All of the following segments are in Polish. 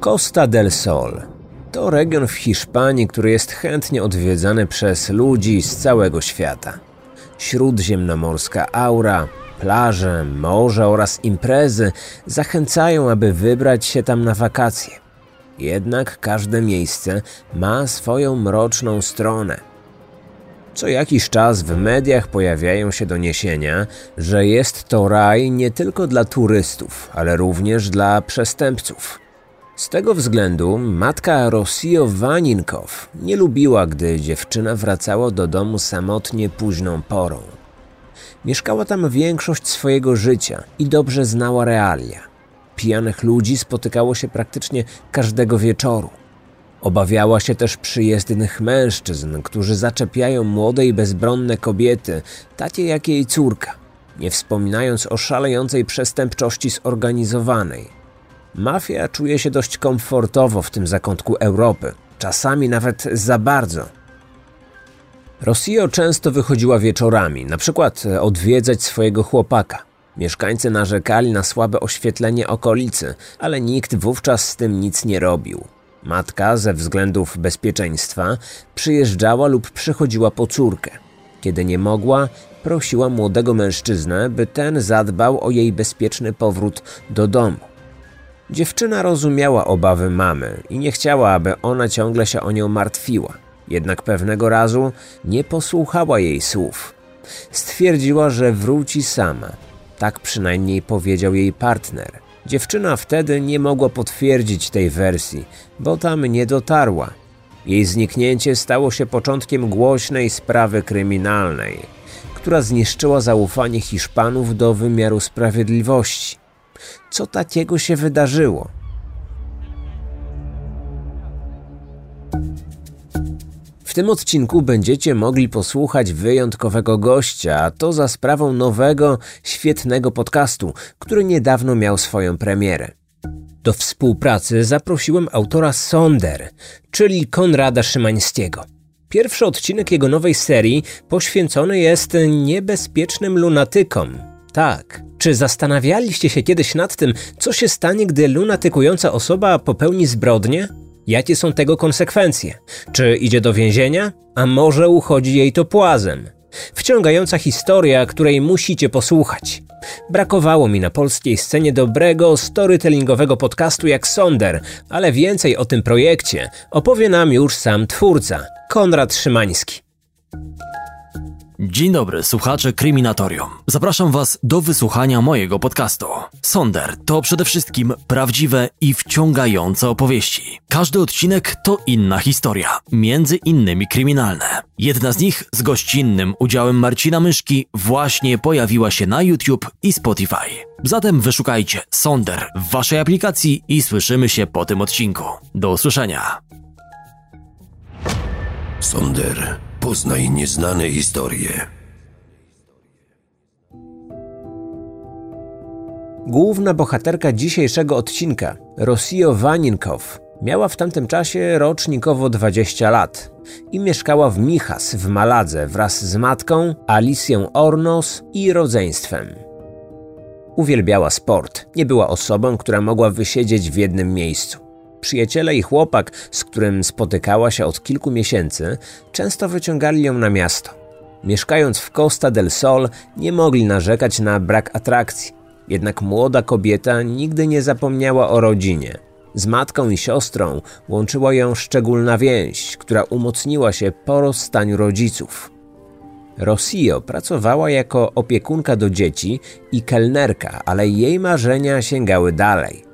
Costa del Sol to region w Hiszpanii, który jest chętnie odwiedzany przez ludzi z całego świata. Śródziemnomorska aura, plaże, morze oraz imprezy zachęcają, aby wybrać się tam na wakacje. Jednak każde miejsce ma swoją mroczną stronę. Co jakiś czas w mediach pojawiają się doniesienia, że jest to raj nie tylko dla turystów, ale również dla przestępców. Z tego względu matka Rosio Waninkow nie lubiła, gdy dziewczyna wracała do domu samotnie późną porą. Mieszkała tam większość swojego życia i dobrze znała realia. Pijanych ludzi spotykało się praktycznie każdego wieczoru. Obawiała się też przyjezdnych mężczyzn, którzy zaczepiają młode i bezbronne kobiety, takie jak jej córka, nie wspominając o szalejącej przestępczości zorganizowanej. Mafia czuje się dość komfortowo w tym zakątku Europy, czasami nawet za bardzo. Rosjo często wychodziła wieczorami, na przykład odwiedzać swojego chłopaka. Mieszkańcy narzekali na słabe oświetlenie okolicy, ale nikt wówczas z tym nic nie robił. Matka ze względów bezpieczeństwa przyjeżdżała lub przychodziła po córkę. Kiedy nie mogła, prosiła młodego mężczyznę, by ten zadbał o jej bezpieczny powrót do domu. Dziewczyna rozumiała obawy mamy i nie chciała, aby ona ciągle się o nią martwiła. Jednak pewnego razu nie posłuchała jej słów. Stwierdziła, że wróci sama. Tak przynajmniej powiedział jej partner – Dziewczyna wtedy nie mogła potwierdzić tej wersji, bo tam nie dotarła. Jej zniknięcie stało się początkiem głośnej sprawy kryminalnej, która zniszczyła zaufanie Hiszpanów do wymiaru sprawiedliwości. Co takiego się wydarzyło? W tym odcinku będziecie mogli posłuchać wyjątkowego gościa, a to za sprawą nowego, świetnego podcastu, który niedawno miał swoją premierę. Do współpracy zaprosiłem autora Sonder, czyli Konrada Szymańskiego. Pierwszy odcinek jego nowej serii poświęcony jest niebezpiecznym lunatykom. Tak. Czy zastanawialiście się kiedyś nad tym, co się stanie, gdy lunatykująca osoba popełni zbrodnię? Jakie są tego konsekwencje? Czy idzie do więzienia? A może uchodzi jej to płazem? Wciągająca historia, której musicie posłuchać. Brakowało mi na polskiej scenie dobrego, storytellingowego podcastu jak Sonder, ale więcej o tym projekcie opowie nam już sam twórca, Konrad Szymański. Dzień dobry, słuchacze Kryminatorium. Zapraszam Was do wysłuchania mojego podcastu. Sonder to przede wszystkim prawdziwe i wciągające opowieści. Każdy odcinek to inna historia, między innymi kryminalne. Jedna z nich z gościnnym udziałem Marcina Myszki właśnie pojawiła się na YouTube i Spotify. Zatem wyszukajcie Sonder w Waszej aplikacji i słyszymy się po tym odcinku. Do usłyszenia. Sonder Poznaj nieznane historie. Główna bohaterka dzisiejszego odcinka, Rosio Waninkow, miała w tamtym czasie rocznikowo 20 lat i mieszkała w Michas w Maladze wraz z matką, Alicją Ornos i rodzeństwem. Uwielbiała sport, nie była osobą, która mogła wysiedzieć w jednym miejscu. Przyjaciele i chłopak, z którym spotykała się od kilku miesięcy, często wyciągali ją na miasto. Mieszkając w Costa del Sol, nie mogli narzekać na brak atrakcji. Jednak młoda kobieta nigdy nie zapomniała o rodzinie. Z matką i siostrą łączyła ją szczególna więź, która umocniła się po rozstaniu rodziców. Rosio pracowała jako opiekunka do dzieci i kelnerka, ale jej marzenia sięgały dalej.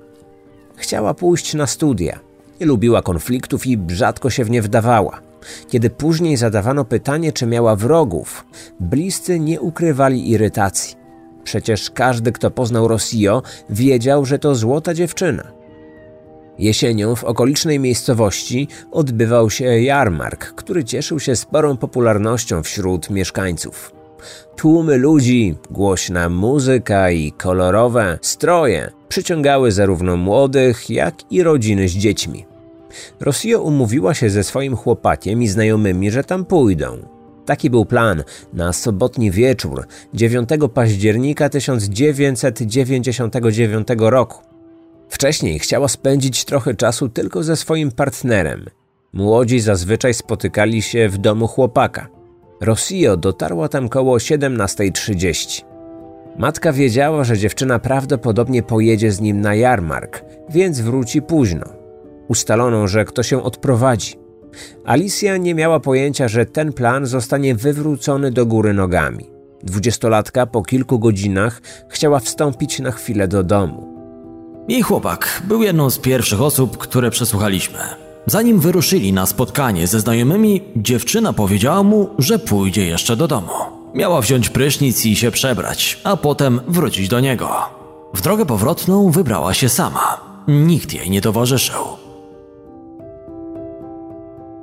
Chciała pójść na studia. Nie lubiła konfliktów i rzadko się w nie wdawała. Kiedy później zadawano pytanie, czy miała wrogów, bliscy nie ukrywali irytacji. Przecież każdy, kto poznał Rosio, wiedział, że to złota dziewczyna. Jesienią w okolicznej miejscowości odbywał się jarmark, który cieszył się sporą popularnością wśród mieszkańców. Tłumy ludzi, głośna muzyka i kolorowe stroje przyciągały zarówno młodych, jak i rodziny z dziećmi. Rosjo umówiła się ze swoim chłopakiem i znajomymi, że tam pójdą. Taki był plan na sobotni wieczór 9 października 1999 roku. Wcześniej chciała spędzić trochę czasu tylko ze swoim partnerem. Młodzi zazwyczaj spotykali się w domu chłopaka. Rossio dotarła tam koło 17.30. Matka wiedziała, że dziewczyna prawdopodobnie pojedzie z nim na jarmark, więc wróci późno. Ustalono, że kto się odprowadzi. Alicja nie miała pojęcia, że ten plan zostanie wywrócony do góry nogami. Dwudziestolatka po kilku godzinach chciała wstąpić na chwilę do domu. Jej chłopak był jedną z pierwszych osób, które przesłuchaliśmy. Zanim wyruszyli na spotkanie ze znajomymi, dziewczyna powiedziała mu, że pójdzie jeszcze do domu. Miała wziąć prysznic i się przebrać, a potem wrócić do niego. W drogę powrotną wybrała się sama. Nikt jej nie towarzyszył.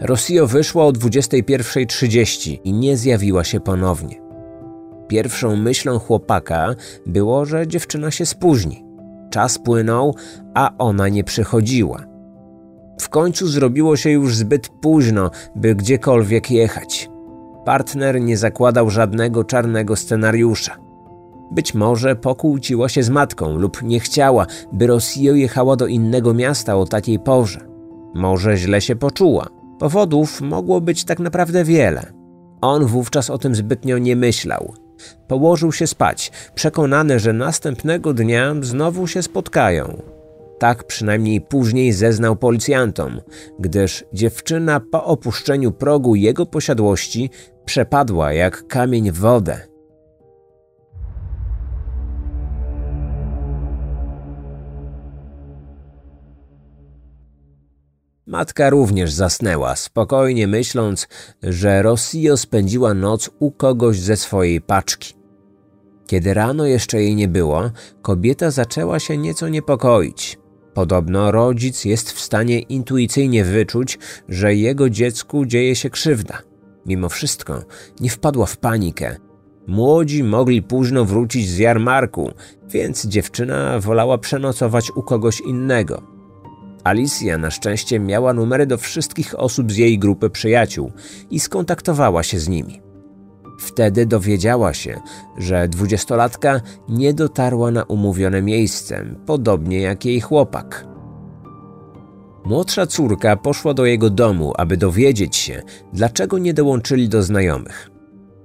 Rossio wyszła o 21.30 i nie zjawiła się ponownie. Pierwszą myślą chłopaka było, że dziewczyna się spóźni. Czas płynął, a ona nie przychodziła. W końcu zrobiło się już zbyt późno, by gdziekolwiek jechać. Partner nie zakładał żadnego czarnego scenariusza. Być może pokłóciła się z matką lub nie chciała, by Rossio jechała do innego miasta o takiej porze. Może źle się poczuła. Powodów mogło być tak naprawdę wiele. On wówczas o tym zbytnio nie myślał. Położył się spać, przekonany, że następnego dnia znowu się spotkają. Tak przynajmniej później zeznał policjantom, gdyż dziewczyna po opuszczeniu progu jego posiadłości przepadła jak kamień w wodę. Matka również zasnęła, spokojnie myśląc, że Rossio spędziła noc u kogoś ze swojej paczki. Kiedy rano jeszcze jej nie było, kobieta zaczęła się nieco niepokoić. Podobno rodzic jest w stanie intuicyjnie wyczuć, że jego dziecku dzieje się krzywda. Mimo wszystko nie wpadła w panikę. Młodzi mogli późno wrócić z jarmarku, więc dziewczyna wolała przenocować u kogoś innego. Alicja na szczęście miała numery do wszystkich osób z jej grupy przyjaciół i skontaktowała się z nimi. Wtedy dowiedziała się, że dwudziestolatka nie dotarła na umówione miejsce, podobnie jak jej chłopak. Młodsza córka poszła do jego domu, aby dowiedzieć się, dlaczego nie dołączyli do znajomych.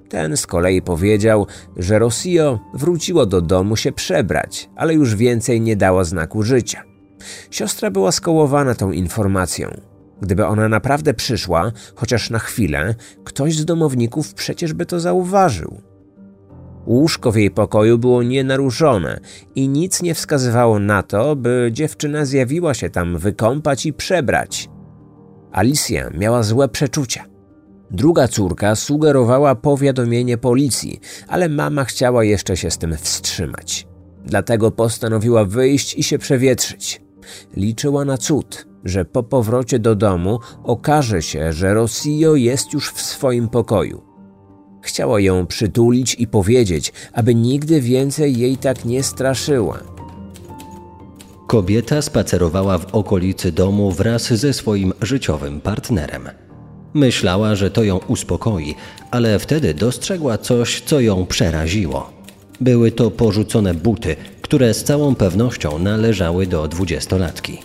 Ten z kolei powiedział, że Rossio wróciło do domu się przebrać, ale już więcej nie dała znaku życia. Siostra była skołowana tą informacją. Gdyby ona naprawdę przyszła, chociaż na chwilę, ktoś z domowników przecież by to zauważył. Łóżko w jej pokoju było nienaruszone i nic nie wskazywało na to, by dziewczyna zjawiła się tam wykąpać i przebrać. Alicja miała złe przeczucia. Druga córka sugerowała powiadomienie policji, ale mama chciała jeszcze się z tym wstrzymać. Dlatego postanowiła wyjść i się przewietrzyć. Liczyła na cud, że po powrocie do domu okaże się, że Rossio jest już w swoim pokoju. Chciała ją przytulić i powiedzieć, aby nigdy więcej jej tak nie straszyła. Kobieta spacerowała w okolicy domu wraz ze swoim życiowym partnerem. Myślała, że to ją uspokoi, ale wtedy dostrzegła coś, co ją przeraziło. Były to porzucone buty, które z całą pewnością należały do dwudziestolatki.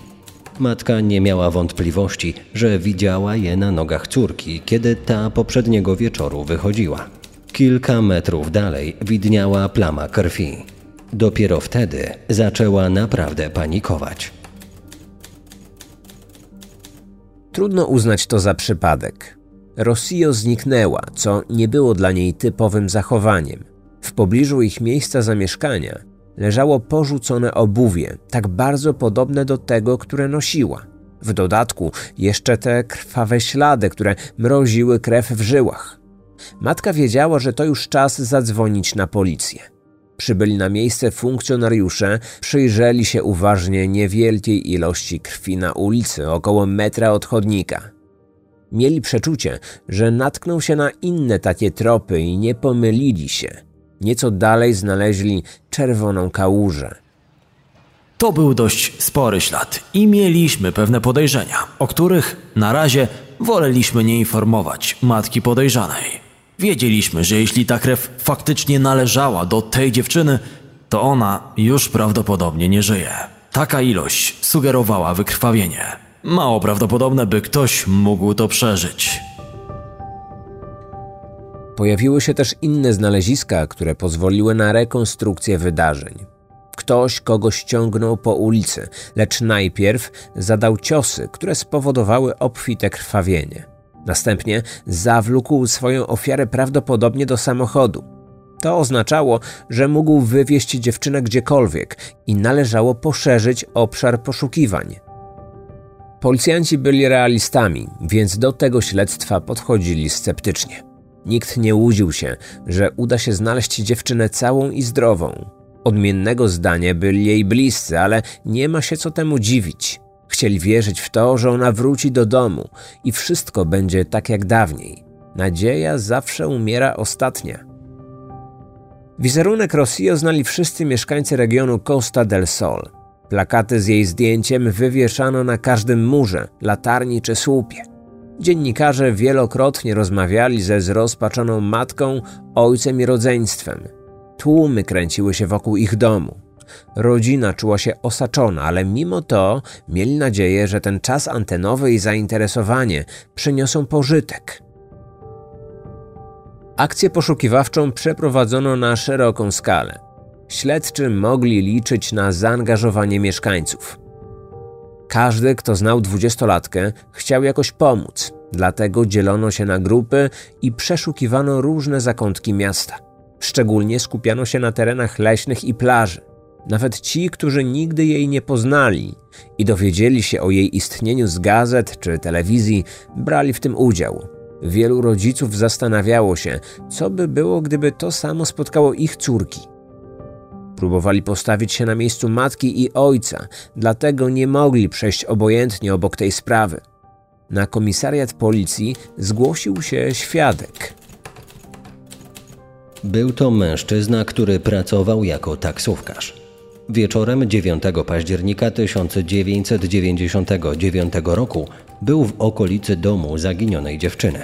Matka nie miała wątpliwości, że widziała je na nogach córki, kiedy ta poprzedniego wieczoru wychodziła. Kilka metrów dalej widniała plama krwi. Dopiero wtedy zaczęła naprawdę panikować. Trudno uznać to za przypadek. Rossio zniknęła, co nie było dla niej typowym zachowaniem. W pobliżu ich miejsca zamieszkania leżało porzucone obuwie, tak bardzo podobne do tego, które nosiła. W dodatku jeszcze te krwawe ślady, które mroziły krew w żyłach. Matka wiedziała, że to już czas zadzwonić na policję. Przybyli na miejsce funkcjonariusze, przyjrzeli się uważnie niewielkiej ilości krwi na ulicy, około metra od chodnika. Mieli przeczucie, że natkną się na inne takie tropy i nie pomylili się. Nieco dalej znaleźli czerwoną kałużę. To był dość spory ślad i mieliśmy pewne podejrzenia, o których na razie woleliśmy nie informować matki podejrzanej. Wiedzieliśmy, że jeśli ta krew faktycznie należała do tej dziewczyny, to ona już prawdopodobnie nie żyje. Taka ilość sugerowała wykrwawienie. Mało prawdopodobne, by ktoś mógł to przeżyć. Pojawiły się też inne znaleziska, które pozwoliły na rekonstrukcję wydarzeń. Ktoś kogoś ściągnął po ulicy, lecz najpierw zadał ciosy, które spowodowały obfite krwawienie. Następnie zawlókł swoją ofiarę prawdopodobnie do samochodu. To oznaczało, że mógł wywieźć dziewczynę gdziekolwiek i należało poszerzyć obszar poszukiwań. Policjanci byli realistami, więc do tego śledztwa podchodzili sceptycznie. Nikt nie łudził się, że uda się znaleźć dziewczynę całą i zdrową. Odmiennego zdania byli jej bliscy, ale nie ma się co temu dziwić. Chcieli wierzyć w to, że ona wróci do domu i wszystko będzie tak jak dawniej. Nadzieja zawsze umiera ostatnia. Wizerunek Rossio znali wszyscy mieszkańcy regionu Costa del Sol. Plakaty z jej zdjęciem wywieszano na każdym murze, latarni czy słupie. Dziennikarze wielokrotnie rozmawiali ze zrozpaczoną matką, ojcem i rodzeństwem. Tłumy kręciły się wokół ich domu. Rodzina czuła się osaczona, ale mimo to mieli nadzieję, że ten czas antenowy i zainteresowanie przyniosą pożytek. Akcję poszukiwawczą przeprowadzono na szeroką skalę. Śledczy mogli liczyć na zaangażowanie mieszkańców. Każdy, kto znał dwudziestolatkę, chciał jakoś pomóc, dlatego dzielono się na grupy i przeszukiwano różne zakątki miasta. Szczególnie skupiano się na terenach leśnych i plaży. Nawet ci, którzy nigdy jej nie poznali i dowiedzieli się o jej istnieniu z gazet czy telewizji, brali w tym udział. Wielu rodziców zastanawiało się, co by było, gdyby to samo spotkało ich córki. Próbowali postawić się na miejscu matki i ojca, dlatego nie mogli przejść obojętnie obok tej sprawy. Na komisariat policji zgłosił się świadek. Był to mężczyzna, który pracował jako taksówkarz. Wieczorem 9 października 1999 roku był w okolicy domu zaginionej dziewczyny.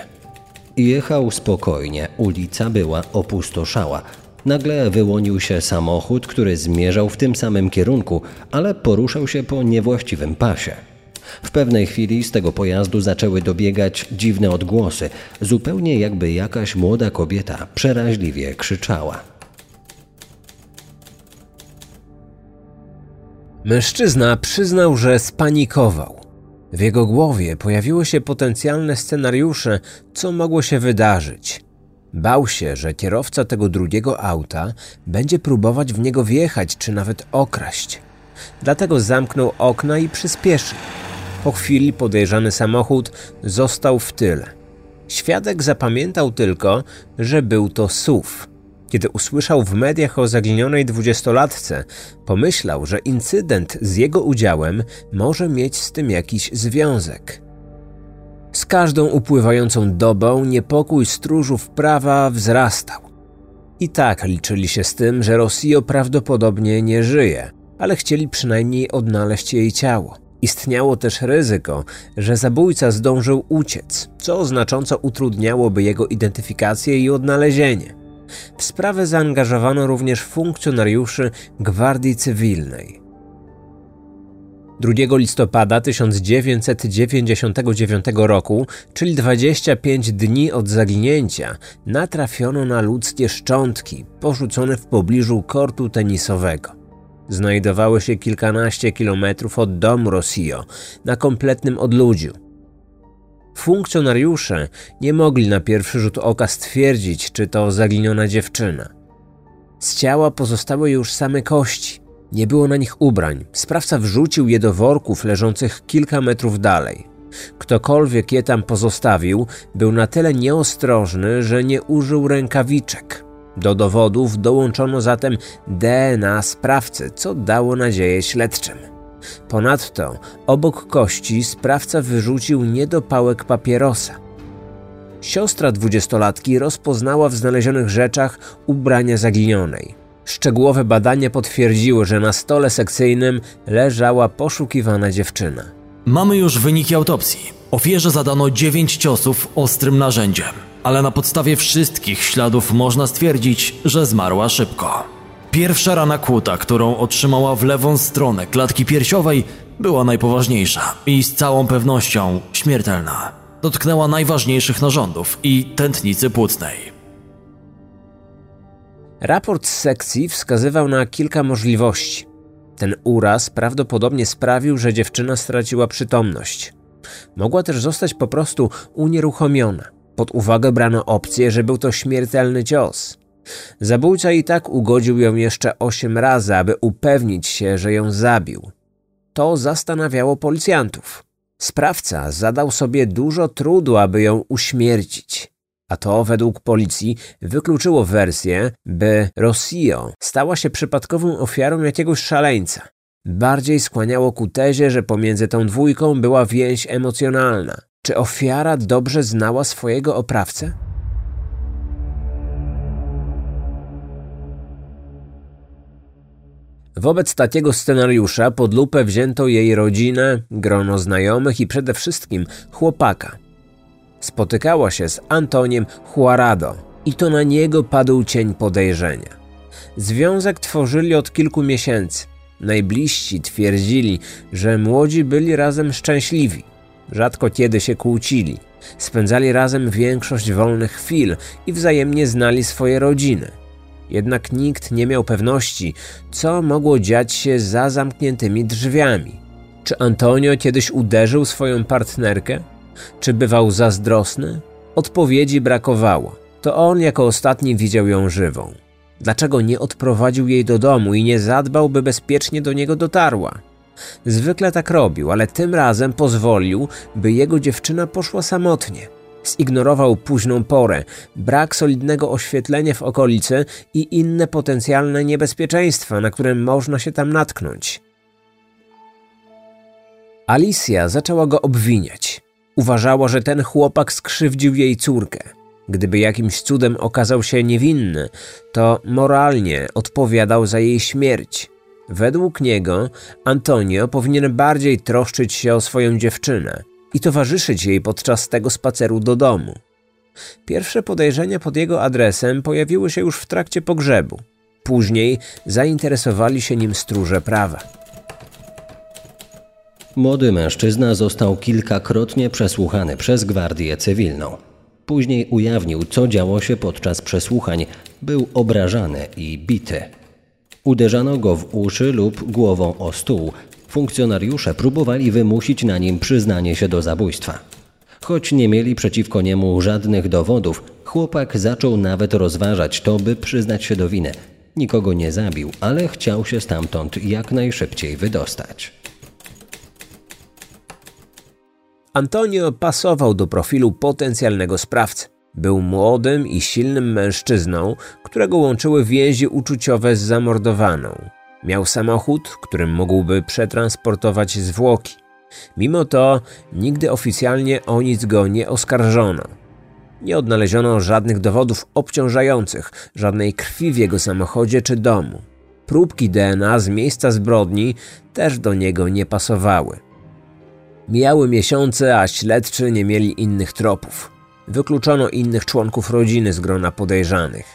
Jechał spokojnie, ulica była opustoszała. Nagle wyłonił się samochód, który zmierzał w tym samym kierunku, ale poruszał się po niewłaściwym pasie. W pewnej chwili z tego pojazdu zaczęły dobiegać dziwne odgłosy, zupełnie jakby jakaś młoda kobieta przeraźliwie krzyczała. Mężczyzna przyznał, że spanikował. W jego głowie pojawiły się potencjalne scenariusze, co mogło się wydarzyć. Bał się, że kierowca tego drugiego auta będzie próbować w niego wjechać czy nawet okraść. Dlatego zamknął okna i przyspieszył. Po chwili podejrzany samochód został w tyle. Świadek zapamiętał tylko, że był to SUV. Kiedy usłyszał w mediach o zaginionej dwudziestolatce, pomyślał, że incydent z jego udziałem może mieć z tym jakiś związek. Z każdą upływającą dobą niepokój stróżów prawa wzrastał. I tak liczyli się z tym, że Rossio prawdopodobnie nie żyje, ale chcieli przynajmniej odnaleźć jej ciało. Istniało też ryzyko, że zabójca zdążył uciec, co znacząco utrudniałoby jego identyfikację i odnalezienie. W sprawę zaangażowano również funkcjonariuszy Gwardii Cywilnej. 2 listopada 1999 roku, czyli 25 dni od zaginięcia, natrafiono na ludzkie szczątki porzucone w pobliżu kortu tenisowego. Znajdowały się kilkanaście kilometrów od domu Rossio, na kompletnym odludziu. Funkcjonariusze nie mogli na pierwszy rzut oka stwierdzić, czy to zaginiona dziewczyna. Z ciała pozostały już same kości. Nie było na nich ubrań. Sprawca wrzucił je do worków leżących kilka metrów dalej. Ktokolwiek je tam pozostawił, był na tyle nieostrożny, że nie użył rękawiczek. Do dowodów dołączono zatem DNA sprawcy, co dało nadzieję śledczym. Ponadto obok kości sprawca wyrzucił niedopałek papierosa. Siostra dwudziestolatki rozpoznała w znalezionych rzeczach ubrania zaginionej. Szczegółowe badania potwierdziły, że na stole sekcyjnym leżała poszukiwana dziewczyna. Mamy już wyniki autopsji. Ofierze zadano 9 ciosów ostrym narzędziem, ale na podstawie wszystkich śladów można stwierdzić, że zmarła szybko. Pierwsza rana kłuta, którą otrzymała w lewą stronę klatki piersiowej, była najpoważniejsza i z całą pewnością śmiertelna. Dotknęła najważniejszych narządów i tętnicy płucnej. Raport z sekcji wskazywał na kilka możliwości. Ten uraz prawdopodobnie sprawił, że dziewczyna straciła przytomność. Mogła też zostać po prostu unieruchomiona. Pod uwagę brano opcję, że był to śmiertelny cios. Zabójca i tak ugodził ją jeszcze osiem razy, aby upewnić się, że ją zabił. To zastanawiało policjantów. Sprawca zadał sobie dużo trudu, aby ją uśmiercić. A to według policji wykluczyło wersję, by Rossio stała się przypadkową ofiarą jakiegoś szaleńca. Bardziej skłaniało ku tezie, że pomiędzy tą dwójką była więź emocjonalna. Czy ofiara dobrze znała swojego oprawcę? Wobec takiego scenariusza pod lupę wzięto jej rodzinę, grono znajomych i przede wszystkim chłopaka. Spotykała się z Antoniem Huarado i to na niego padł cień podejrzenia. Związek tworzyli od kilku miesięcy. Najbliżsi twierdzili, że młodzi byli razem szczęśliwi. Rzadko kiedy się kłócili. Spędzali razem większość wolnych chwil i wzajemnie znali swoje rodziny. Jednak nikt nie miał pewności, co mogło dziać się za zamkniętymi drzwiami. Czy Antonio kiedyś uderzył swoją partnerkę? Czy bywał zazdrosny? Odpowiedzi brakowało. To on jako ostatni widział ją żywą. Dlaczego nie odprowadził jej do domu i nie zadbał, by bezpiecznie do niego dotarła? Zwykle tak robił, ale tym razem pozwolił, by jego dziewczyna poszła samotnie. Zignorował późną porę, brak solidnego oświetlenia w okolicy i inne potencjalne niebezpieczeństwa, na które można się tam natknąć. Alicja zaczęła go obwiniać. Uważała, że ten chłopak skrzywdził jej córkę. Gdyby jakimś cudem okazał się niewinny, to moralnie odpowiadał za jej śmierć. Według niego Antonio powinien bardziej troszczyć się o swoją dziewczynę i towarzyszyć jej podczas tego spaceru do domu. Pierwsze podejrzenia pod jego adresem pojawiły się już w trakcie pogrzebu. Później zainteresowali się nim stróże prawa. Młody mężczyzna został kilkakrotnie przesłuchany przez gwardię cywilną. Później ujawnił, co działo się podczas przesłuchań. Był obrażany i bity. Uderzano go w uszy lub głową o stół. Funkcjonariusze próbowali wymusić na nim przyznanie się do zabójstwa. Choć nie mieli przeciwko niemu żadnych dowodów, chłopak zaczął nawet rozważać to, by przyznać się do winy. Nikogo nie zabił, ale chciał się stamtąd jak najszybciej wydostać. Antonio pasował do profilu potencjalnego sprawcy. Był młodym i silnym mężczyzną, którego łączyły więzi uczuciowe z zamordowaną. Miał samochód, którym mógłby przetransportować zwłoki. Mimo to nigdy oficjalnie o nic go nie oskarżono. Nie odnaleziono żadnych dowodów obciążających, żadnej krwi w jego samochodzie czy domu. Próbki DNA z miejsca zbrodni też do niego nie pasowały. Mijały miesiące, a śledczy nie mieli innych tropów. Wykluczono innych członków rodziny z grona podejrzanych.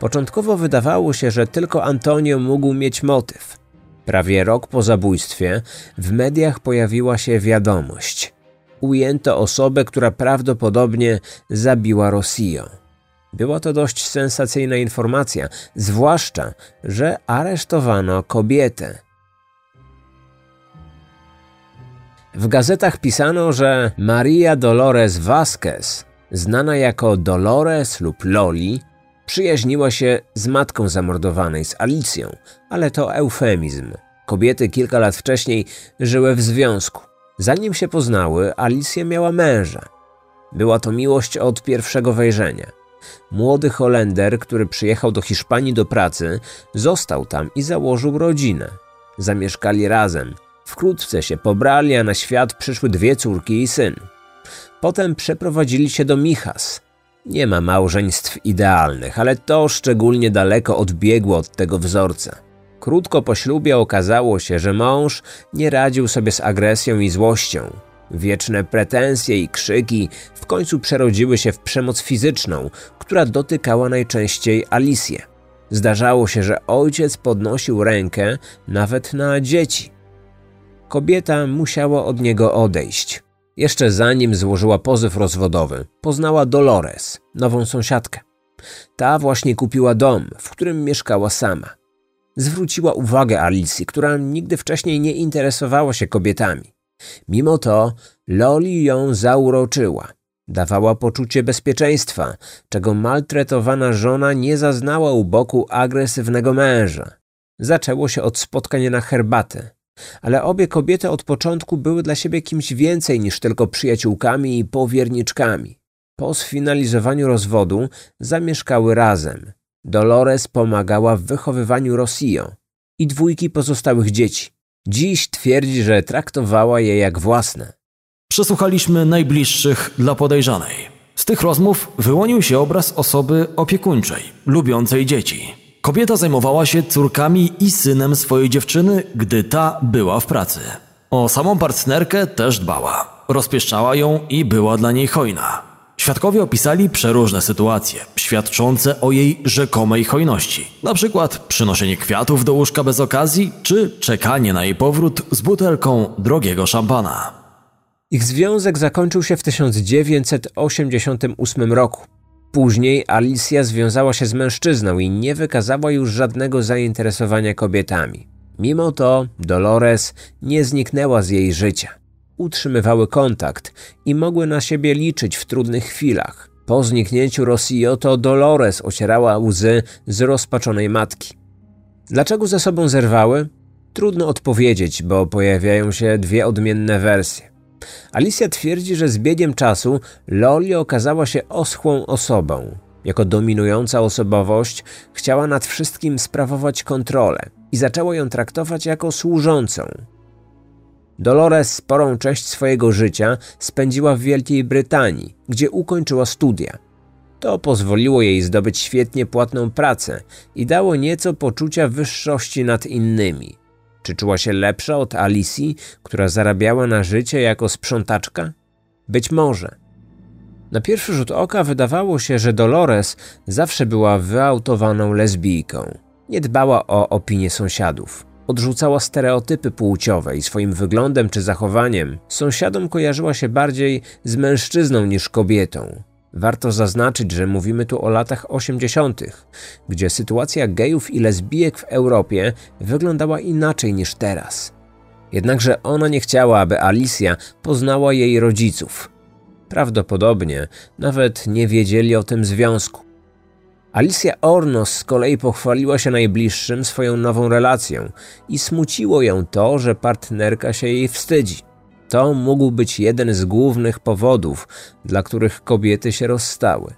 Początkowo wydawało się, że tylko Antonio mógł mieć motyw. Prawie rok po zabójstwie w mediach pojawiła się wiadomość. Ujęto osobę, która prawdopodobnie zabiła Rossio. Była to dość sensacyjna informacja, zwłaszcza, że aresztowano kobietę. W gazetach pisano, że Maria Dolores Vasquez, znana jako Dolores lub Loli, przyjaźniła się z matką zamordowanej, z Alicją, ale to eufemizm. Kobiety kilka lat wcześniej żyły w związku. Zanim się poznały, Alicja miała męża. Była to miłość od pierwszego wejrzenia. Młody Holender, który przyjechał do Hiszpanii do pracy, został tam i założył rodzinę. Zamieszkali razem. Wkrótce się pobrali, a na świat przyszły dwie córki i syn. Potem przeprowadzili się do Michas. Nie ma małżeństw idealnych, ale to szczególnie daleko odbiegło od tego wzorca. Krótko po ślubie okazało się, że mąż nie radził sobie z agresją i złością. Wieczne pretensje i krzyki w końcu przerodziły się w przemoc fizyczną, która dotykała najczęściej Alicję. Zdarzało się, że ojciec podnosił rękę nawet na dzieci. Kobieta musiała od niego odejść. Jeszcze zanim złożyła pozew rozwodowy, poznała Dolores, nową sąsiadkę. Ta właśnie kupiła dom, w którym mieszkała sama. Zwróciła uwagę Alicji, która nigdy wcześniej nie interesowała się kobietami. Mimo to Loli ją zauroczyła. Dawała poczucie bezpieczeństwa, czego maltretowana żona nie zaznała u boku agresywnego męża. Zaczęło się od spotkania na herbatę, ale obie kobiety od początku były dla siebie kimś więcej niż tylko przyjaciółkami i powierniczkami. Po sfinalizowaniu rozwodu zamieszkały razem. Dolores pomagała w wychowywaniu Rossio i dwójki pozostałych dzieci. Dziś twierdzi, że traktowała je jak własne. Przesłuchaliśmy najbliższych dla podejrzanej. Z tych rozmów wyłonił się obraz osoby opiekuńczej, lubiącej dzieci. Kobieta zajmowała się córkami i synem swojej dziewczyny, gdy ta była w pracy. O samą partnerkę też dbała. Rozpieszczała ją i była dla niej hojna. Świadkowie opisali przeróżne sytuacje, świadczące o jej rzekomej hojności. Na przykład przynoszenie kwiatów do łóżka bez okazji, czy czekanie na jej powrót z butelką drogiego szampana. Ich związek zakończył się w 1988 roku. Później Alicja związała się z mężczyzną i nie wykazała już żadnego zainteresowania kobietami. Mimo to Dolores nie zniknęła z jej życia. Utrzymywały kontakt i mogły na siebie liczyć w trudnych chwilach. Po zniknięciu Rossio to Dolores ocierała łzy z rozpaczonej matki. Dlaczego ze sobą zerwały? Trudno odpowiedzieć, bo pojawiają się dwie odmienne wersje. Alicja twierdzi, że z biegiem czasu Loli okazała się oschłą osobą. Jako dominująca osobowość chciała nad wszystkim sprawować kontrolę i zaczęła ją traktować jako służącą. Dolores sporą część swojego życia spędziła w Wielkiej Brytanii, gdzie ukończyła studia. To pozwoliło jej zdobyć świetnie płatną pracę i dało nieco poczucia wyższości nad innymi. Czy czuła się lepsza od Alicji, która zarabiała na życie jako sprzątaczka? Być może. Na pierwszy rzut oka wydawało się, że Dolores zawsze była wyautowaną lesbijką. Nie dbała o opinię sąsiadów. Odrzucała stereotypy płciowe i swoim wyglądem czy zachowaniem sąsiadom kojarzyła się bardziej z mężczyzną niż kobietą. Warto zaznaczyć, że mówimy tu o latach 80., gdzie sytuacja gejów i lesbijek w Europie wyglądała inaczej niż teraz. Jednakże ona nie chciała, aby Alicja poznała jej rodziców. Prawdopodobnie nawet nie wiedzieli o tym związku. Alicja Ornos z kolei pochwaliła się najbliższym swoją nową relacją i smuciło ją to, że partnerka się jej wstydzi. To mógł być jeden z głównych powodów, dla których kobiety się rozstały.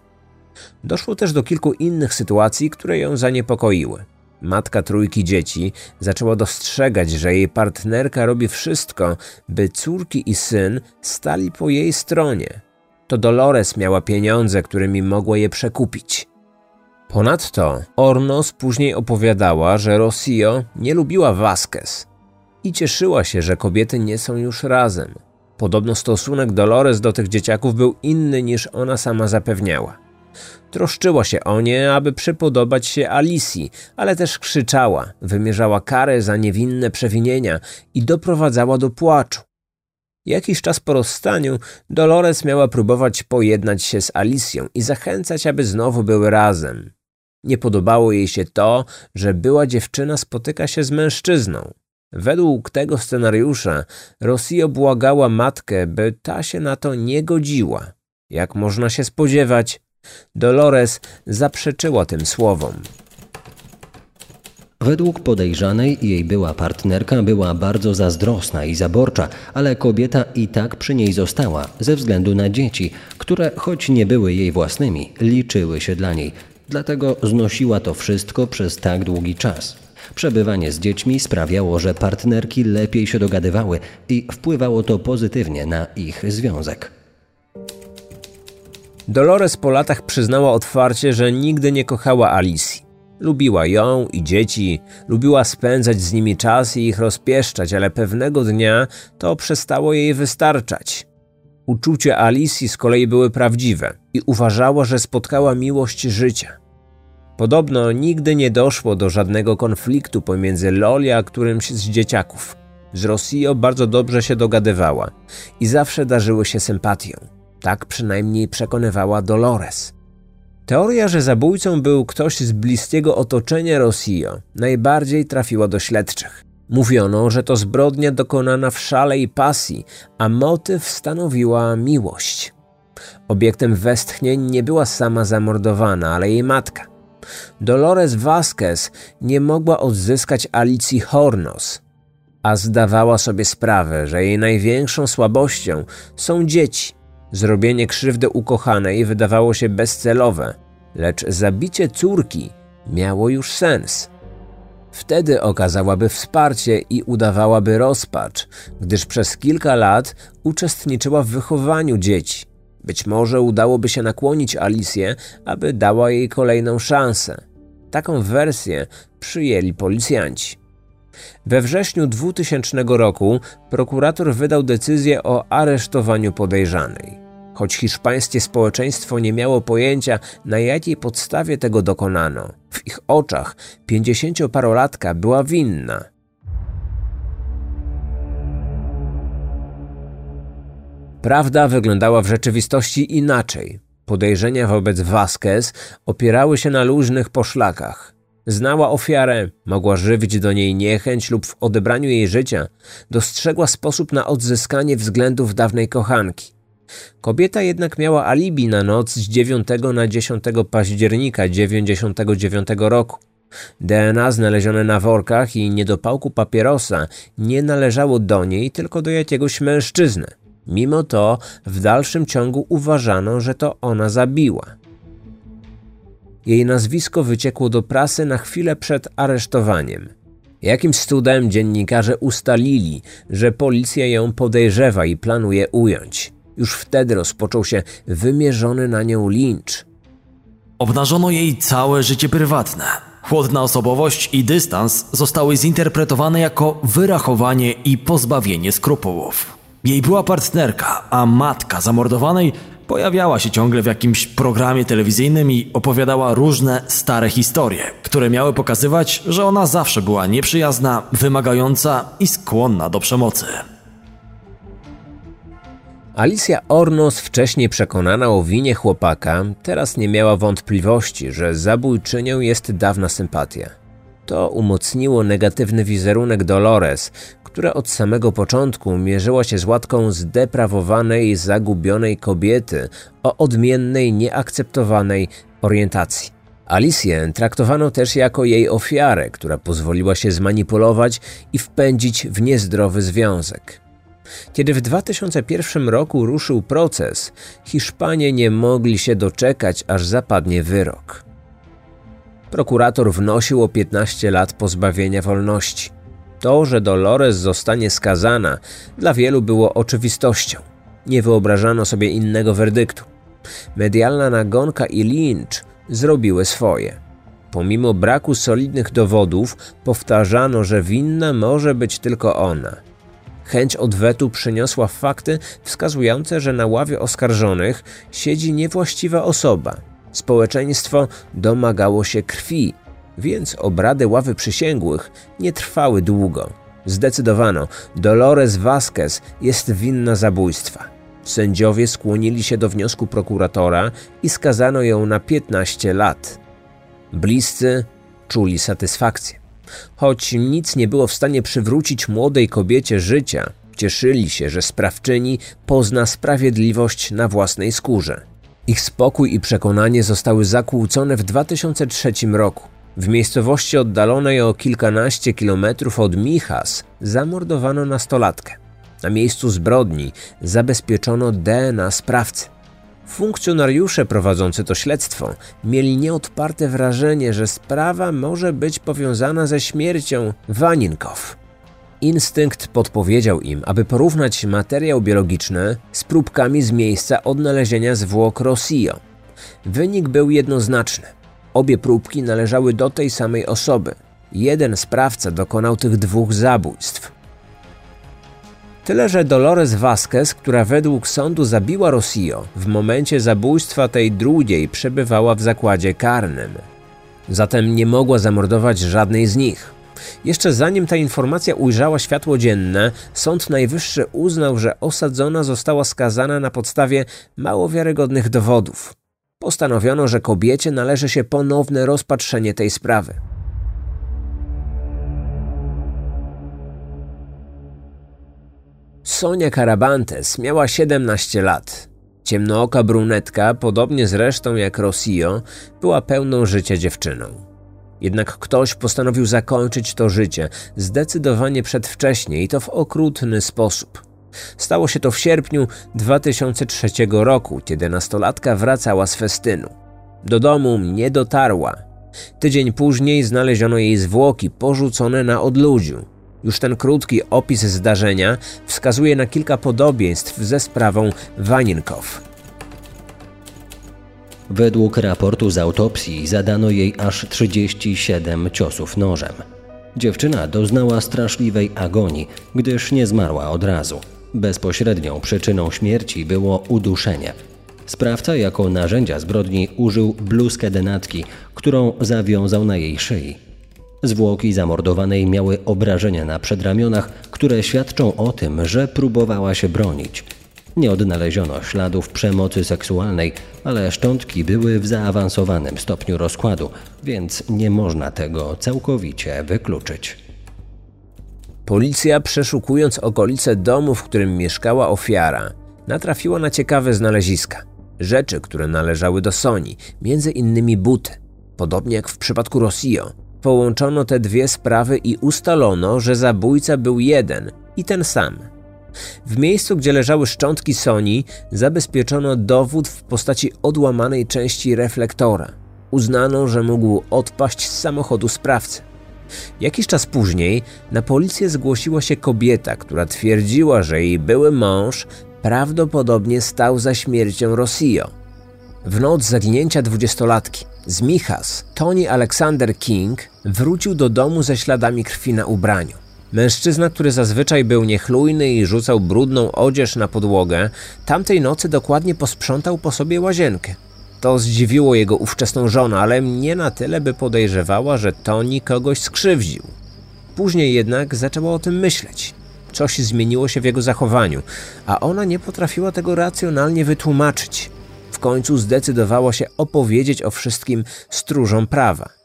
Doszło też do kilku innych sytuacji, które ją zaniepokoiły. Matka trójki dzieci zaczęła dostrzegać, że jej partnerka robi wszystko, by córki i syn stali po jej stronie. To Dolores miała pieniądze, którymi mogła je przekupić. Ponadto Ornos później opowiadała, że Rossio nie lubiła Vasquez i cieszyła się, że kobiety nie są już razem. Podobno stosunek Dolores do tych dzieciaków był inny niż ona sama zapewniała. Troszczyła się o nie, aby przypodobać się Alicji, ale też krzyczała, wymierzała karę za niewinne przewinienia i doprowadzała do płaczu. Jakiś czas po rozstaniu Dolores miała próbować pojednać się z Alicją i zachęcać, aby znowu były razem. Nie podobało jej się to, że była dziewczyna spotyka się z mężczyzną. Według tego scenariusza Rossio błagała matkę, by ta się na to nie godziła. Jak można się spodziewać, Dolores zaprzeczyła tym słowom. Według podejrzanej jej była partnerka była bardzo zazdrosna i zaborcza, ale kobieta i tak przy niej została ze względu na dzieci, które choć nie były jej własnymi, liczyły się dla niej. Dlatego znosiła to wszystko przez tak długi czas. Przebywanie z dziećmi sprawiało, że partnerki lepiej się dogadywały i wpływało to pozytywnie na ich związek. Dolores po latach przyznała otwarcie, że nigdy nie kochała Alicji. Lubiła ją i dzieci, lubiła spędzać z nimi czas i ich rozpieszczać, ale pewnego dnia to przestało jej wystarczać. Uczucia Alicji z kolei były prawdziwe i uważała, że spotkała miłość życia. Podobno nigdy nie doszło do żadnego konfliktu pomiędzy Loli a którymś z dzieciaków. Z Rossio bardzo dobrze się dogadywała i zawsze darzyły się sympatią. Tak przynajmniej przekonywała Dolores. Teoria, że zabójcą był ktoś z bliskiego otoczenia Rossio, najbardziej trafiła do śledczych. Mówiono, że to zbrodnia dokonana w szale i pasji, a motyw stanowiła miłość. Obiektem westchnień nie była sama zamordowana, ale jej matka. Dolores Vasquez nie mogła odzyskać Alicji Hornos, a zdawała sobie sprawę, że jej największą słabością są dzieci. Zrobienie krzywdy ukochanej wydawało się bezcelowe, lecz zabicie córki miało już sens. Wtedy okazałaby wsparcie i udawałaby rozpacz, gdyż przez kilka lat uczestniczyła w wychowaniu dzieci. Być może udałoby się nakłonić Alicję, aby dała jej kolejną szansę. Taką wersję przyjęli policjanci. We wrześniu 2000 roku prokurator wydał decyzję o aresztowaniu podejrzanej. Choć hiszpańskie społeczeństwo nie miało pojęcia, na jakiej podstawie tego dokonano, w ich oczach pięćdziesięcioparolatka była winna. Prawda wyglądała w rzeczywistości inaczej. Podejrzenia wobec Vasquez opierały się na luźnych poszlakach. Znała ofiarę, mogła żywić do niej niechęć lub w odebraniu jej życia dostrzegła sposób na odzyskanie względów dawnej kochanki. Kobieta jednak miała alibi na noc z 9 na 10 października 1999 roku. DNA znalezione na workach i niedopałku papierosa nie należało do niej, tylko do jakiegoś mężczyzny. Mimo to w dalszym ciągu uważano, że to ona zabiła. Jej nazwisko wyciekło do prasy na chwilę przed aresztowaniem. Jakimś cudem dziennikarze ustalili, że policja ją podejrzewa i planuje ująć. Już wtedy rozpoczął się wymierzony na nią lincz. Obnażono jej całe życie prywatne. Chłodna osobowość i dystans zostały zinterpretowane jako wyrachowanie i pozbawienie skrupułów. Jej była partnerka, a matka zamordowanej pojawiała się ciągle w jakimś programie telewizyjnym i opowiadała różne stare historie, które miały pokazywać, że ona zawsze była nieprzyjazna, wymagająca i skłonna do przemocy. Alicja Ornos, wcześniej przekonana o winie chłopaka, teraz nie miała wątpliwości, że zabójczynią jest dawna sympatia. To umocniło negatywny wizerunek Dolores, która od samego początku mierzyła się z łatką zdeprawowanej, zagubionej kobiety o odmiennej, nieakceptowanej orientacji. Alicję traktowano też jako jej ofiarę, która pozwoliła się zmanipulować i wpędzić w niezdrowy związek. Kiedy w 2001 roku ruszył proces, Hiszpanie nie mogli się doczekać, aż zapadnie wyrok. Prokurator wnosił o 15 lat pozbawienia wolności. To, że Dolores zostanie skazana, dla wielu było oczywistością. Nie wyobrażano sobie innego werdyktu. Medialna nagonka i lincz zrobiły swoje. Pomimo braku solidnych dowodów, powtarzano, że winna może być tylko ona. Chęć odwetu przyniosła fakty wskazujące, że na ławie oskarżonych siedzi niewłaściwa osoba. Społeczeństwo domagało się krwi, więc obrady ławy przysięgłych nie trwały długo. Zdecydowano, Dolores Vasquez jest winna zabójstwa. Sędziowie skłonili się do wniosku prokuratora i skazano ją na 15 lat. Bliscy czuli satysfakcję. Choć nic nie było w stanie przywrócić młodej kobiecie życia, cieszyli się, że sprawczyni pozna sprawiedliwość na własnej skórze. Ich spokój i przekonanie zostały zakłócone w 2003 roku. W miejscowości oddalonej o kilkanaście kilometrów od Michas zamordowano nastolatkę. Na miejscu zbrodni zabezpieczono DNA sprawcy. Funkcjonariusze prowadzący to śledztwo mieli nieodparte wrażenie, że sprawa może być powiązana ze śmiercią Waninkow. Instynkt podpowiedział im, aby porównać materiał biologiczny z próbkami z miejsca odnalezienia zwłok Rossio. Wynik był jednoznaczny. Obie próbki należały do tej samej osoby. Jeden sprawca dokonał tych dwóch zabójstw. Tyle, że Dolores Vasquez, która według sądu zabiła Rossio, w momencie zabójstwa tej drugiej przebywała w zakładzie karnym. zatem nie mogła zamordować żadnej z nich. Jeszcze zanim ta informacja ujrzała światło dzienne, Sąd Najwyższy uznał, że osadzona została skazana na podstawie mało wiarygodnych dowodów. Postanowiono, że kobiecie należy się ponowne rozpatrzenie tej sprawy. Sonia Carabantes miała 17 lat. Ciemnooka brunetka, podobnie zresztą jak Rossio, była pełną życia dziewczyną. Jednak ktoś postanowił zakończyć to życie zdecydowanie przedwcześnie i to w okrutny sposób. Stało się to w sierpniu 2003 roku, kiedy nastolatka wracała z festynu. Do domu nie dotarła. Tydzień później znaleziono jej zwłoki porzucone na odludziu. Już ten krótki opis zdarzenia wskazuje na kilka podobieństw ze sprawą Waninkow. Według raportu z autopsji zadano jej aż 37 ciosów nożem. Dziewczyna doznała straszliwej agonii, gdyż nie zmarła od razu. Bezpośrednią przyczyną śmierci było uduszenie. Sprawca jako narzędzia zbrodni użył bluzkę denatki, którą zawiązał na jej szyi. Zwłoki zamordowanej miały obrażenia na przedramionach, które świadczą o tym, że próbowała się bronić. Nie odnaleziono śladów przemocy seksualnej, ale szczątki były w zaawansowanym stopniu rozkładu, więc nie można tego całkowicie wykluczyć. Policja, przeszukując okolice domu, w którym mieszkała ofiara, natrafiła na ciekawe znaleziska. Rzeczy, które należały do Soni, między innymi buty. Podobnie jak w przypadku Rossio, połączono te dwie sprawy i ustalono, że zabójca był jeden i ten sam. W miejscu, gdzie leżały szczątki Soni, zabezpieczono dowód w postaci odłamanej części reflektora. Uznano, że mógł odpaść z samochodu sprawcy. Jakiś czas później na policję zgłosiła się kobieta, która twierdziła, że jej były mąż prawdopodobnie stał za śmiercią Rossio. W noc zaginięcia dwudziestolatki z Michas, Tony Alexander King wrócił do domu ze śladami krwi na ubraniu. Mężczyzna, który zazwyczaj był niechlujny i rzucał brudną odzież na podłogę, tamtej nocy dokładnie posprzątał po sobie łazienkę. To zdziwiło jego ówczesną żonę, ale nie na tyle, by podejrzewała, że Tony kogoś skrzywdził. Później jednak zaczęła o tym myśleć. Coś zmieniło się w jego zachowaniu, a ona nie potrafiła tego racjonalnie wytłumaczyć. W końcu zdecydowała się opowiedzieć o wszystkim stróżom prawa.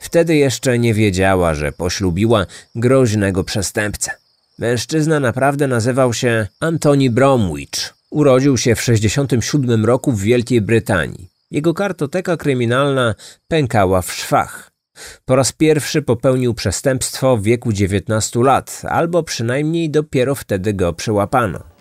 Wtedy jeszcze nie wiedziała, że poślubiła groźnego przestępcę. Mężczyzna naprawdę nazywał się Antoni Bromwich. Urodził się w 67 roku w Wielkiej Brytanii. Jego kartoteka kryminalna pękała w szwach. Po raz pierwszy popełnił przestępstwo w wieku 19 lat, albo przynajmniej dopiero wtedy go przyłapano.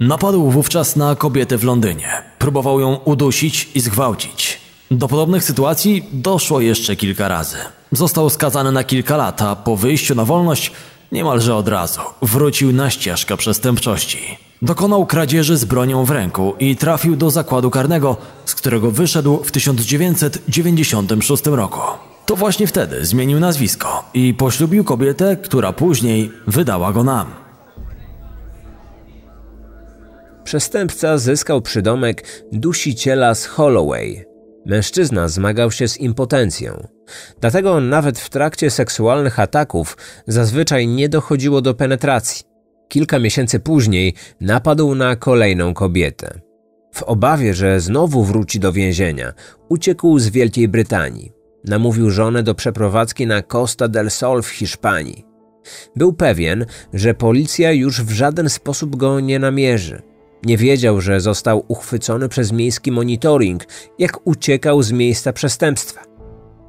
Napadł wówczas na kobietę w Londynie. Próbował ją udusić i zgwałcić. Do podobnych sytuacji doszło jeszcze kilka razy. Został skazany na kilka lat, a po wyjściu na wolność niemalże od razu wrócił na ścieżkę przestępczości. Dokonał kradzieży z bronią w ręku i trafił do zakładu karnego, z którego wyszedł w 1996 roku. To właśnie wtedy zmienił nazwisko i poślubił kobietę, która później wydała go nam. Przestępca zyskał przydomek dusiciela z Holloway. Mężczyzna zmagał się z impotencją. Dlatego nawet w trakcie seksualnych ataków zazwyczaj nie dochodziło do penetracji. Kilka miesięcy później napadł na kolejną kobietę. W obawie, że znowu wróci do więzienia, uciekł z Wielkiej Brytanii. Namówił żonę do przeprowadzki na Costa del Sol w Hiszpanii. Był pewien, że policja już w żaden sposób go nie namierzy. Nie wiedział, że został uchwycony przez miejski monitoring, jak uciekał z miejsca przestępstwa.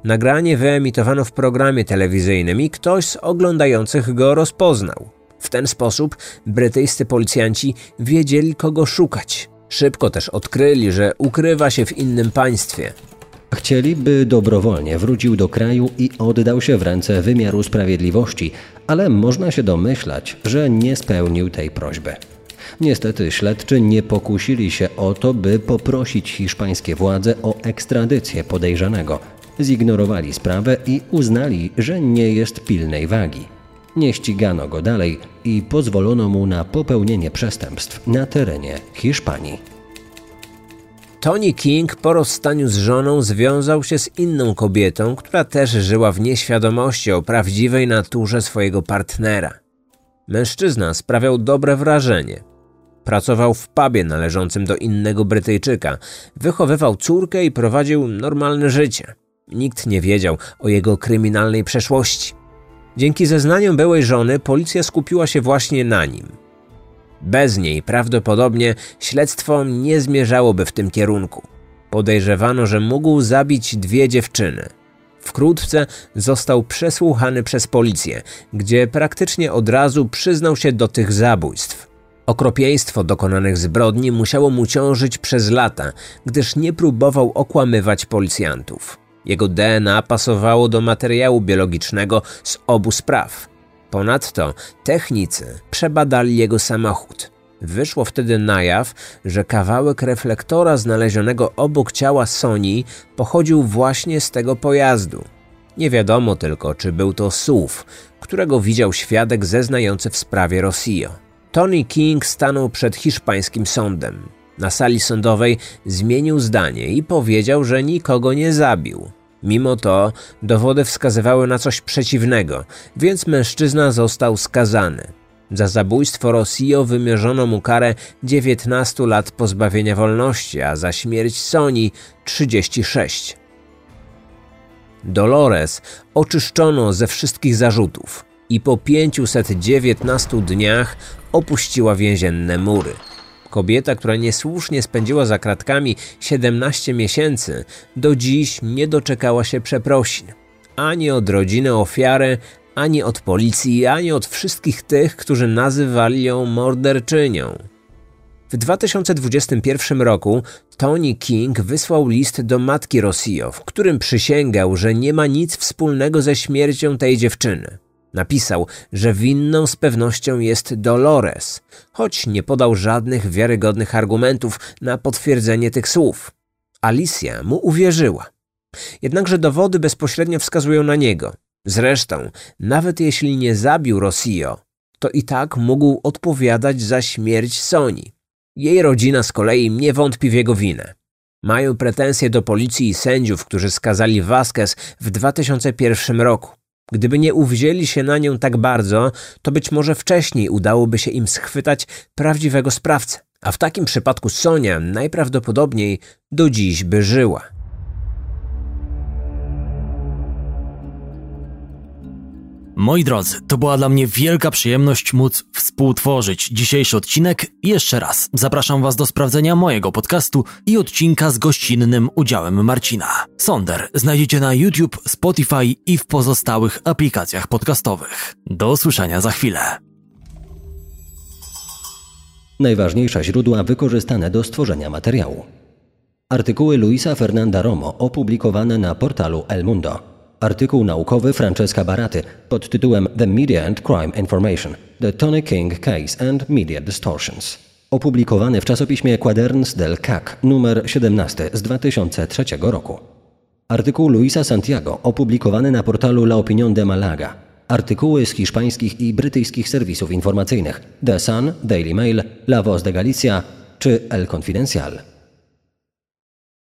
Nagranie wyemitowano w programie telewizyjnym i ktoś z oglądających go rozpoznał. W ten sposób brytyjscy policjanci wiedzieli, kogo szukać. Szybko też odkryli, że ukrywa się w innym państwie. Chcieli, by dobrowolnie wrócił do kraju i oddał się w ręce wymiaru sprawiedliwości, ale można się domyślać, że nie spełnił tej prośby. Niestety śledczy nie pokusili się o to, by poprosić hiszpańskie władze o ekstradycję podejrzanego. Zignorowali sprawę i uznali, że nie jest pilnej wagi. Nie ścigano go dalej i pozwolono mu na popełnienie przestępstw na terenie Hiszpanii. Tony King po rozstaniu z żoną związał się z inną kobietą, która też żyła w nieświadomości o prawdziwej naturze swojego partnera. Mężczyzna sprawiał dobre wrażenie. Pracował w pubie należącym do innego Brytyjczyka, wychowywał córkę i prowadził normalne życie. Nikt nie wiedział o jego kryminalnej przeszłości. Dzięki zeznaniom byłej żony policja skupiła się właśnie na nim. Bez niej prawdopodobnie śledztwo nie zmierzałoby w tym kierunku. Podejrzewano, że mógł zabić dwie dziewczyny. Wkrótce został przesłuchany przez policję, gdzie praktycznie od razu przyznał się do tych zabójstw. Okropieństwo dokonanych zbrodni musiało mu ciążyć przez lata, gdyż nie próbował okłamywać policjantów. Jego DNA pasowało do materiału biologicznego z obu spraw. Ponadto technicy przebadali jego samochód. Wyszło wtedy na jaw, że kawałek reflektora znalezionego obok ciała Sony pochodził właśnie z tego pojazdu. Nie wiadomo tylko, czy był to SUV, którego widział świadek zeznający w sprawie Rossio. Tony King stanął przed hiszpańskim sądem. Na sali sądowej zmienił zdanie i powiedział, że nikogo nie zabił. Mimo to dowody wskazywały na coś przeciwnego, więc mężczyzna został skazany. Za zabójstwo Rossio wymierzono mu karę 19 lat pozbawienia wolności, a za śmierć Soni 36. Dolores oczyszczono ze wszystkich zarzutów i po 519 dniach opuściła więzienne mury. Kobieta, która niesłusznie spędziła za kratkami 17 miesięcy, do dziś nie doczekała się przeprosin. Ani od rodziny ofiary, ani od policji, ani od wszystkich tych, którzy nazywali ją morderczynią. W 2021 roku Tony King wysłał list do matki Rossio, w którym przysięgał, że nie ma nic wspólnego ze śmiercią tej dziewczyny. Napisał, że winną z pewnością jest Dolores, choć nie podał żadnych wiarygodnych argumentów na potwierdzenie tych słów. Alicja mu uwierzyła. Jednakże dowody bezpośrednio wskazują na niego. Zresztą, nawet jeśli nie zabił Rossio, to i tak mógł odpowiadać za śmierć Soni. Jej rodzina z kolei nie wątpi w jego winę. Mają pretensje do policji i sędziów, którzy skazali Vasquez w 2001 roku. Gdyby nie uwzięli się na nią tak bardzo, to być może wcześniej udałoby się im schwytać prawdziwego sprawcę. A w takim przypadku Sonia najprawdopodobniej do dziś by żyła. Moi drodzy, to była dla mnie wielka przyjemność móc współtworzyć dzisiejszy odcinek. Jeszcze raz zapraszam Was do sprawdzenia mojego podcastu i odcinka z gościnnym udziałem Marcina. Sonder znajdziecie na YouTube, Spotify i w pozostałych aplikacjach podcastowych. Do usłyszenia za chwilę. Najważniejsze źródła wykorzystane do stworzenia materiału. Artykuły Luisa Fernanda Romo opublikowane na portalu El Mundo. Artykuł naukowy Francesca Baraty pod tytułem The Media and Crime Information – The Tony King Case and Media Distortions. Opublikowany w czasopiśmie Quaderns del CAC numer 17 z 2003 roku. Artykuł Luisa Santiago opublikowany na portalu La Opinión de Malaga. Artykuły z hiszpańskich i brytyjskich serwisów informacyjnych The Sun, Daily Mail, La Voz de Galicia czy El Confidencial.